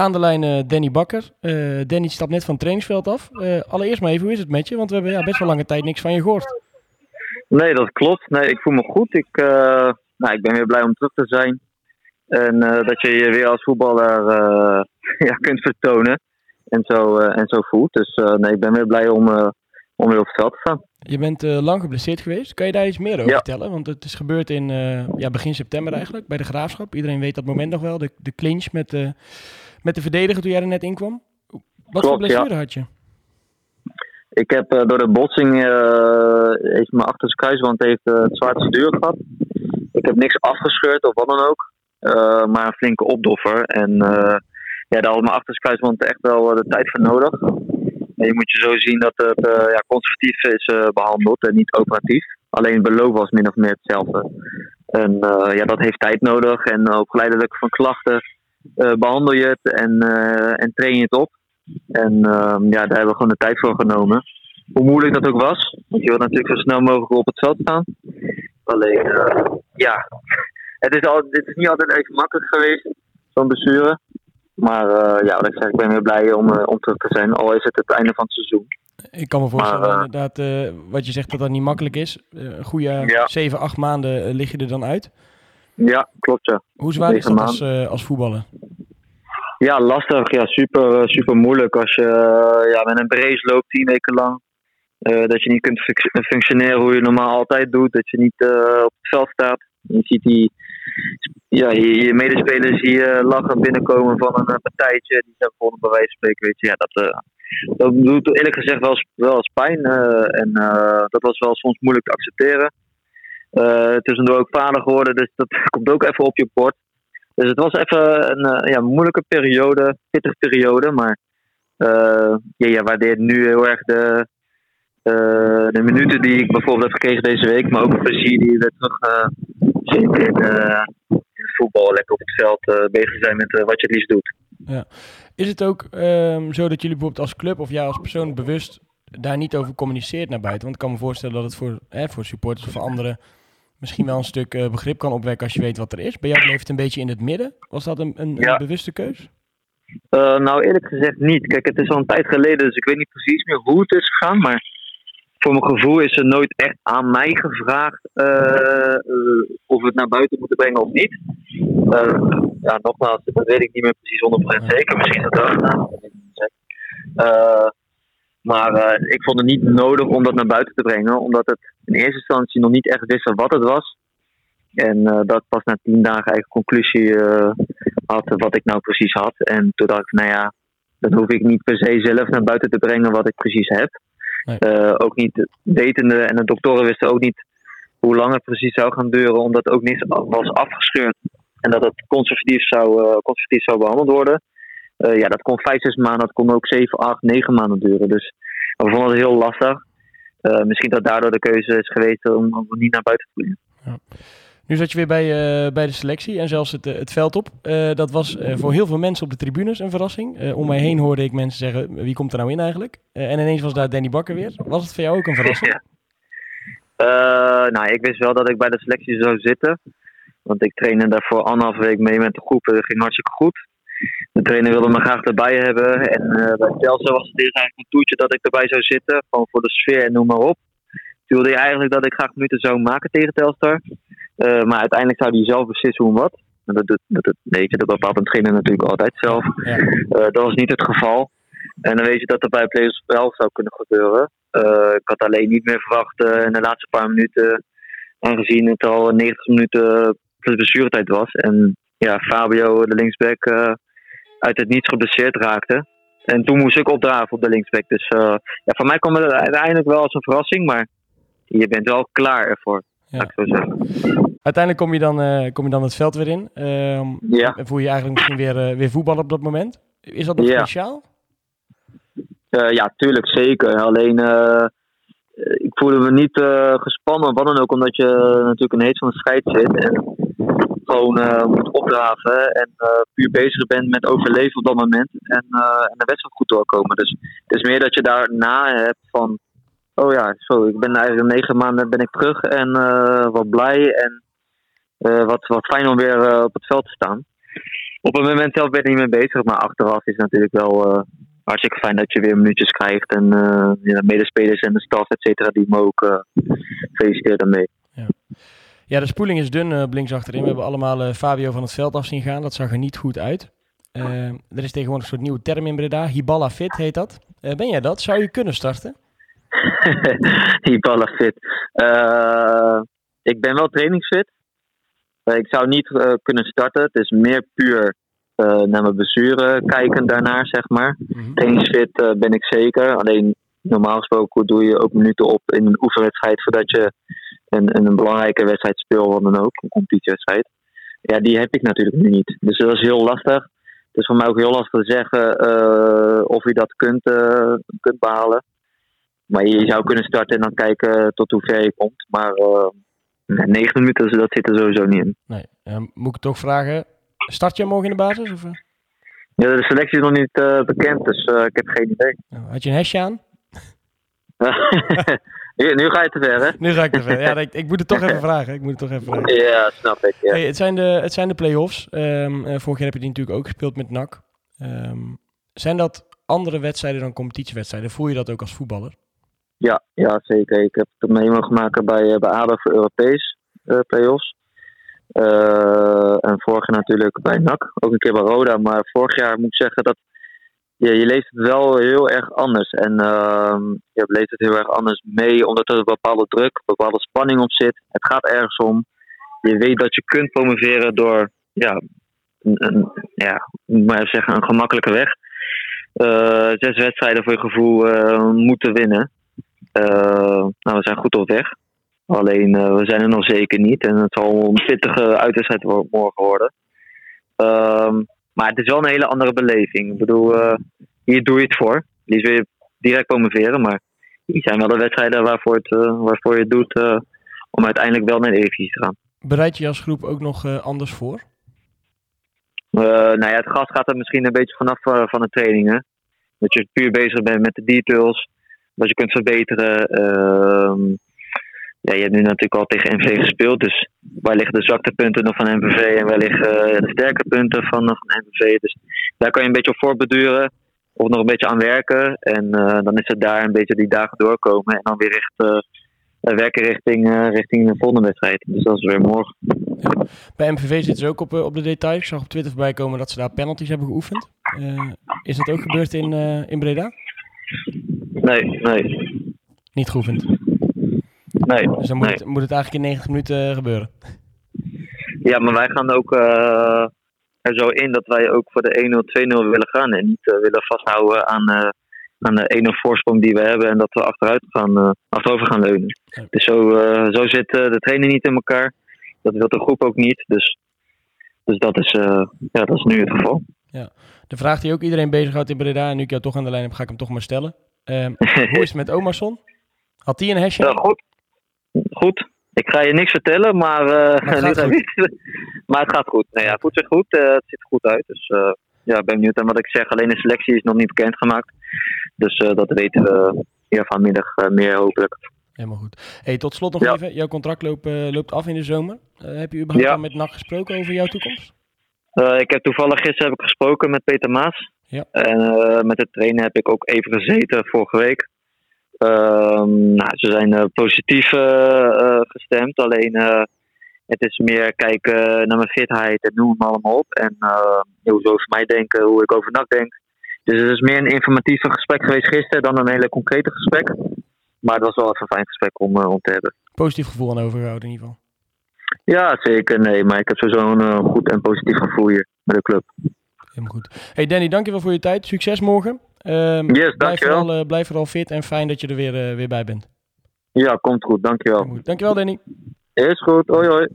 Aan de lijn eh, Danny Bakker. Eh, Danny stapt net van het trainingsveld af. Eh, allereerst maar even, hoe is het met je? Want we hebben ja, best wel lange tijd niks van je gehoord. Nee, dat klopt. Nee, ik voel me goed. Ik, nou, ik ben weer blij om terug te zijn. En dat je je weer als voetballer ja, kunt vertonen. En zo, en zo voelt. Dus nee, ik ben weer blij om, om weer op het veld te staan. Je bent lang geblesseerd geweest. Kan je daar iets meer over Ja. vertellen? Want het is gebeurd in ja, begin september eigenlijk, bij de Graafschap. Iedereen weet dat moment nog wel. De, de clinch met, de met de verdediger toen jij er net inkwam. Wat voor ja. blessure had je? Ik heb eh, door de botsing heeft mijn achterste kruisband heeft, eh, het zwaarste duur gehad. Ik heb niks afgescheurd of wat dan ook. maar een flinke opdoffer. En ja, daar had mijn achterste kruisband echt wel de tijd voor nodig. En je moet je zo zien dat het ja, conservatief is eh, behandeld en niet operatief. Alleen het beloof was min of meer hetzelfde. En ja, dat heeft tijd nodig. En ook geleidelijk van klachten behandel je het en, eh, en train je het op. En ehm, ja, daar hebben we gewoon de tijd voor genomen. Hoe moeilijk dat ook was. Want je wilt natuurlijk zo snel mogelijk op het veld staan. Alleen, eh, ja, het is, al, dit is niet altijd even makkelijk geweest, zo'n blessure. Maar eh, ja, wat ik zeg, ik ben weer blij om, eh, om terug te zijn. Al is het het einde van het seizoen. Ik kan me voorstellen Maar, eh, inderdaad, eh, wat je zegt dat dat niet makkelijk is. Eh, een goede Ja. 7, 8 maanden eh, lig je er dan uit. Ja, klopt ja. Hoe zwaar is dat als, eh, als voetballer? Ja, lastig. Ja, super, eh, super moeilijk als je eh, ja, met een brace loopt tien weken lang. Dat je niet kunt func- functioneren hoe je normaal altijd doet. Dat je niet op het veld staat. Je ziet die, ja, je, je medespelers die eh, lachen binnenkomen van een partijtje. Die zijn gewoon bij wijze van spreken. Weet je, ja, dat, dat doet eerlijk gezegd wel, eens- wel eens pijn. en dat was wel soms moeilijk te accepteren. Eh, tussendoor ook vader geworden, dus dat komt ook even op je bord. Dus het was even een eh, ja, moeilijke periode, pittige periode. Maar eh ja, je waardeert nu heel erg de, de minuten die ik bijvoorbeeld heb gekregen deze week. Maar ook het plezier die weer terug eh, vindt in, voetbal. Lekker op het veld bezig zijn met wat je het liefst doet. Is het ook ehm, zo dat jullie bijvoorbeeld als club of jij als persoon bewust daar niet over communiceert naar buiten? Want ik kan me voorstellen dat het voor, hè, voor supporters of voor anderen misschien wel een stuk eh, begrip kan opwekken als je weet wat er is. Bij jou bleef het een beetje in het midden. Was dat een, een, bewuste keus? Eh, nou, eerlijk gezegd niet. Kijk, het is al een tijd geleden, dus ik weet niet precies meer hoe het is gegaan. Maar voor mijn gevoel is er nooit echt aan mij gevraagd eh, eh, of we het naar buiten moeten brengen of niet. Eh, ja, nogmaals, dat weet ik niet meer precies 100% zeker. Misschien is dat wel gedaan. Maar eh, ik vond het niet nodig om dat naar buiten te brengen, omdat het in eerste instantie nog niet echt wisten wat het was. En eh, dat pas na tien dagen eigen conclusie eh, had wat ik nou precies had. En toen dacht ik, nou ja, dan hoef ik niet per se zelf naar buiten te brengen wat ik precies heb. Nee. Ook niet wetende, en de doktoren wisten ook niet hoe lang het precies zou gaan duren, omdat ook niets was afgescheurd. En dat het conservatief zou, conservatief zou behandeld worden. Eh, ja, dat kon vijf, zes maanden, dat kon ook zeven, acht, negen maanden duren. Dus we vonden het heel lastig. Eh, misschien dat daardoor de keuze is geweest om, om niet naar buiten te brengen. Nu zat je weer bij, eh, bij de selectie en zelfs het, het veld op. Dat was voor heel veel mensen op de tribunes een verrassing. Om mij heen hoorde ik mensen zeggen, wie komt er nou in eigenlijk? En ineens was daar Danny Bakker weer. Was het voor jou ook een verrassing? Ja. Nou, ik wist wel dat ik bij de selectie zou zitten. Want ik trainde daarvoor anderhalf week mee met de groep. Dat ging hartstikke goed. De trainer wilde me graag erbij hebben. En eh, bij Telstra was het eerst eigenlijk een toetje dat ik erbij zou zitten. Gewoon voor de sfeer en noem maar op. Toen wilde hij eigenlijk dat ik graag minuten zou maken tegen Telstar. Eh, maar uiteindelijk zou hij zelf beslissen hoe en wat. En dat, doet- dat, dat, weet je, dat bepaalt een trainer natuurlijk altijd zelf. Ja. Eh, dat was niet het geval. En dan weet je dat er bij Players wel zou kunnen gebeuren. Ik had alleen niet meer verwacht in de laatste paar minuten, aangezien het al 90 minuten plus blessuretijd was. En ja, Fabio, de linksback, uit het niets geblesseerd raakte. En toen moest ik opdraven op de linksback. Dus eh, ja, voor mij kwam het uiteindelijk wel als een verrassing, maar je bent wel klaar ervoor, Ja. laat ik zo zeggen. Uiteindelijk kom je dan, eh, kom je dan het veld weer in. Ehm, Ja. En voel je eigenlijk misschien weer, eh, weer voetballen op dat moment. Is dat nog Ja. speciaal? Ja, tuurlijk, zeker. Alleen, ik voelde me niet gespannen, wat dan ook, omdat je natuurlijk een heet van de scheid zit. En gewoon eh, moet opdraven en eh, puur bezig bent met overleven op dat moment. En, eh, en de wedstrijd goed doorkomen. Dus het is meer dat je daarna hebt van, oh ja, zo, ik ben eigenlijk negen maanden ben ik terug en wat blij en wat, wat fijn om weer op het veld te staan. op het moment zelf ben ik niet mee bezig, maar achteraf is het natuurlijk wel hartstikke fijn dat je weer minuutjes krijgt. En uh, ja, medespelers en de staf, et cetera, die me ook uh, feliciteren daarmee. Ja. Ja, de spoeling is dun uh, links achterin. We hebben allemaal Fabio van het veld af zien gaan. Dat zag er niet goed uit. er is tegenwoordig een soort nieuwe term in Breda. Hiballa fit heet dat. ben jij dat? Zou je kunnen starten? Hiballa fit. ik ben wel trainingsfit. ik zou niet kunnen starten. Het is meer puur naar mijn blessure kijken daarnaar, zeg maar. Mm Trainingsfit ben ik zeker. Alleen normaal gesproken doe je ook minuten op in een oefenwedstrijd voordat je een, een, belangrijke wedstrijd speelt, wat dan ook, een competitiewedstrijd. Ja, die heb ik natuurlijk nu niet. Dus dat is heel lastig. Het is voor mij ook heel lastig te zeggen uh, of je dat kunt, kunt behalen. Maar je zou kunnen starten en dan kijken tot hoe ver je komt. Maar negen minuten, dat zit er sowieso niet in. Nee, moet ik toch vragen, Start je morgen in de basis? Of? Eh? Ja, de selectie is nog niet uh, bekend, dus uh, ik heb geen idee. Oh, had je een hesje aan? nu, ga je te ver, hè? Nu ga ik te ver. Ja, ik, ik, moet het toch even vragen. Ik moet het toch even vragen. Ja, snap ik. Ja. Hey, het, zijn de, het zijn de play-offs. Um, vorig jaar heb je die natuurlijk ook gespeeld met NAC. Um, zijn dat andere wedstrijden dan competitiewedstrijden? Voel je dat ook als voetballer? Ja, ja zeker. Ik heb het mee mogen maken bij, bij ADO voor Europees uh, play-offs. Uh, en vorig jaar natuurlijk bij NAC, ook een keer bij Roda. Maar vorig jaar moet ik zeggen dat ja, je leest het wel heel erg anders. En uh, je leest het heel erg anders mee, omdat er een bepaalde druk, een bepaalde spanning op zit. Het gaat ergens om. Je weet dat je kunt promoveren door, ja, een, ja maar zeggen, een gemakkelijke weg. Uh, zes wedstrijden voor je gevoel uh, moeten winnen. nou, we zijn goed op weg. Alleen we zijn er nog zeker niet. En het zal een pittige uitwedstrijd morgen worden. Um, maar het is wel een hele andere beleving. Ik bedoel, uh, hier doe je het voor. Liefst wil je direct promoveren. Maar hier zijn wel de wedstrijden waarvoor, het, uh, waarvoor je het doet om uiteindelijk wel naar de Eredivisie te gaan. Bereid je als groep ook nog anders voor? nou ja, het gas gaat er misschien een beetje vanaf van de trainingen. Dat je puur bezig bent met de details. Dat je kunt verbeteren. Ja, je hebt nu natuurlijk al tegen MV gespeeld. Dus waar liggen de zwakte punten nog van MVV en waar liggen eh, de sterke punten van, van MVV. Dus daar kan je een beetje op voorbeduren of nog een beetje aan werken. En uh, dan is het daar een beetje die dagen doorkomen en dan weer echt werken richting, richting de volgende wedstrijd. Dus dat is weer morgen. Ja. Bij MVV zitten ze ook op, op de details. Ik zag op Twitter voorbij komen dat ze daar penalties hebben geoefend. is dat ook gebeurd in, in Breda? Nee, nee. Niet geoefend? Nee. Dus dan moet, Het, moet het eigenlijk in 90 minuten eh, gebeuren. Ja, maar wij gaan ook uh, er zo in dat wij ook voor de 1-0, 2-0 willen gaan. En niet uh, willen vasthouden aan, uh, aan de 1-0 voorsprong die we hebben. En dat we achteruit gaan, achterover gaan leunen. Ja. Dus zo, zo zit de trainer niet in elkaar. Dat wil de groep ook niet. Dus, dus dat, is, ja, dat is nu het geval. Ja. De vraag die ook iedereen bezighoudt in Breda, en nu ik jou toch aan de lijn heb, ga ik hem toch maar stellen. Ehm, hoe is het met Omerson? Had hij een hashtag? Ja, goed goed. Ik ga je niks vertellen, maar, uh, maar, het, gaat maar het gaat goed. Nee, ja, het voelt zich goed. Uh, het ziet er goed uit. Dus uh, ja, ben benieuwd. En wat ik zeg, alleen de selectie is nog niet bekendgemaakt. Dus dat weten we hier vanmiddag meer hopelijk. Helemaal goed. Hey, tot slot nog even. Jouw contract loopt, loopt af in de zomer. heb je überhaupt al met NAC gesproken over jouw toekomst? ik heb toevallig gisteren heb ik gesproken met Peter Maas. Ja. En met de trainer heb ik ook even gezeten vorige week. Um, nou, ze zijn uh, positief uh, gestemd. Alleen het is meer kijken naar mijn fitheid en noem het allemaal op. En hoe ze over mij denken, hoe ik over NAC denk. Dus het is meer een informatieve gesprek geweest gisteren dan een hele concrete gesprek. Maar het was wel even een fijn gesprek om, om te hebben. Positief gevoel aan overgehouden in ieder geval. Ja, zeker. Nee, maar ik heb sowieso een goed en positief gevoel hier met de club. Helemaal goed. Hey Danny, dankjewel voor je tijd. Succes morgen. Um, yes, blijf, vooral, uh, blijf vooral fit en fijn dat je er weer, uh, weer bij bent. Ja, komt goed. Dankjewel. Goed. Dankjewel, Danny. Is goed. Hoi, hoi.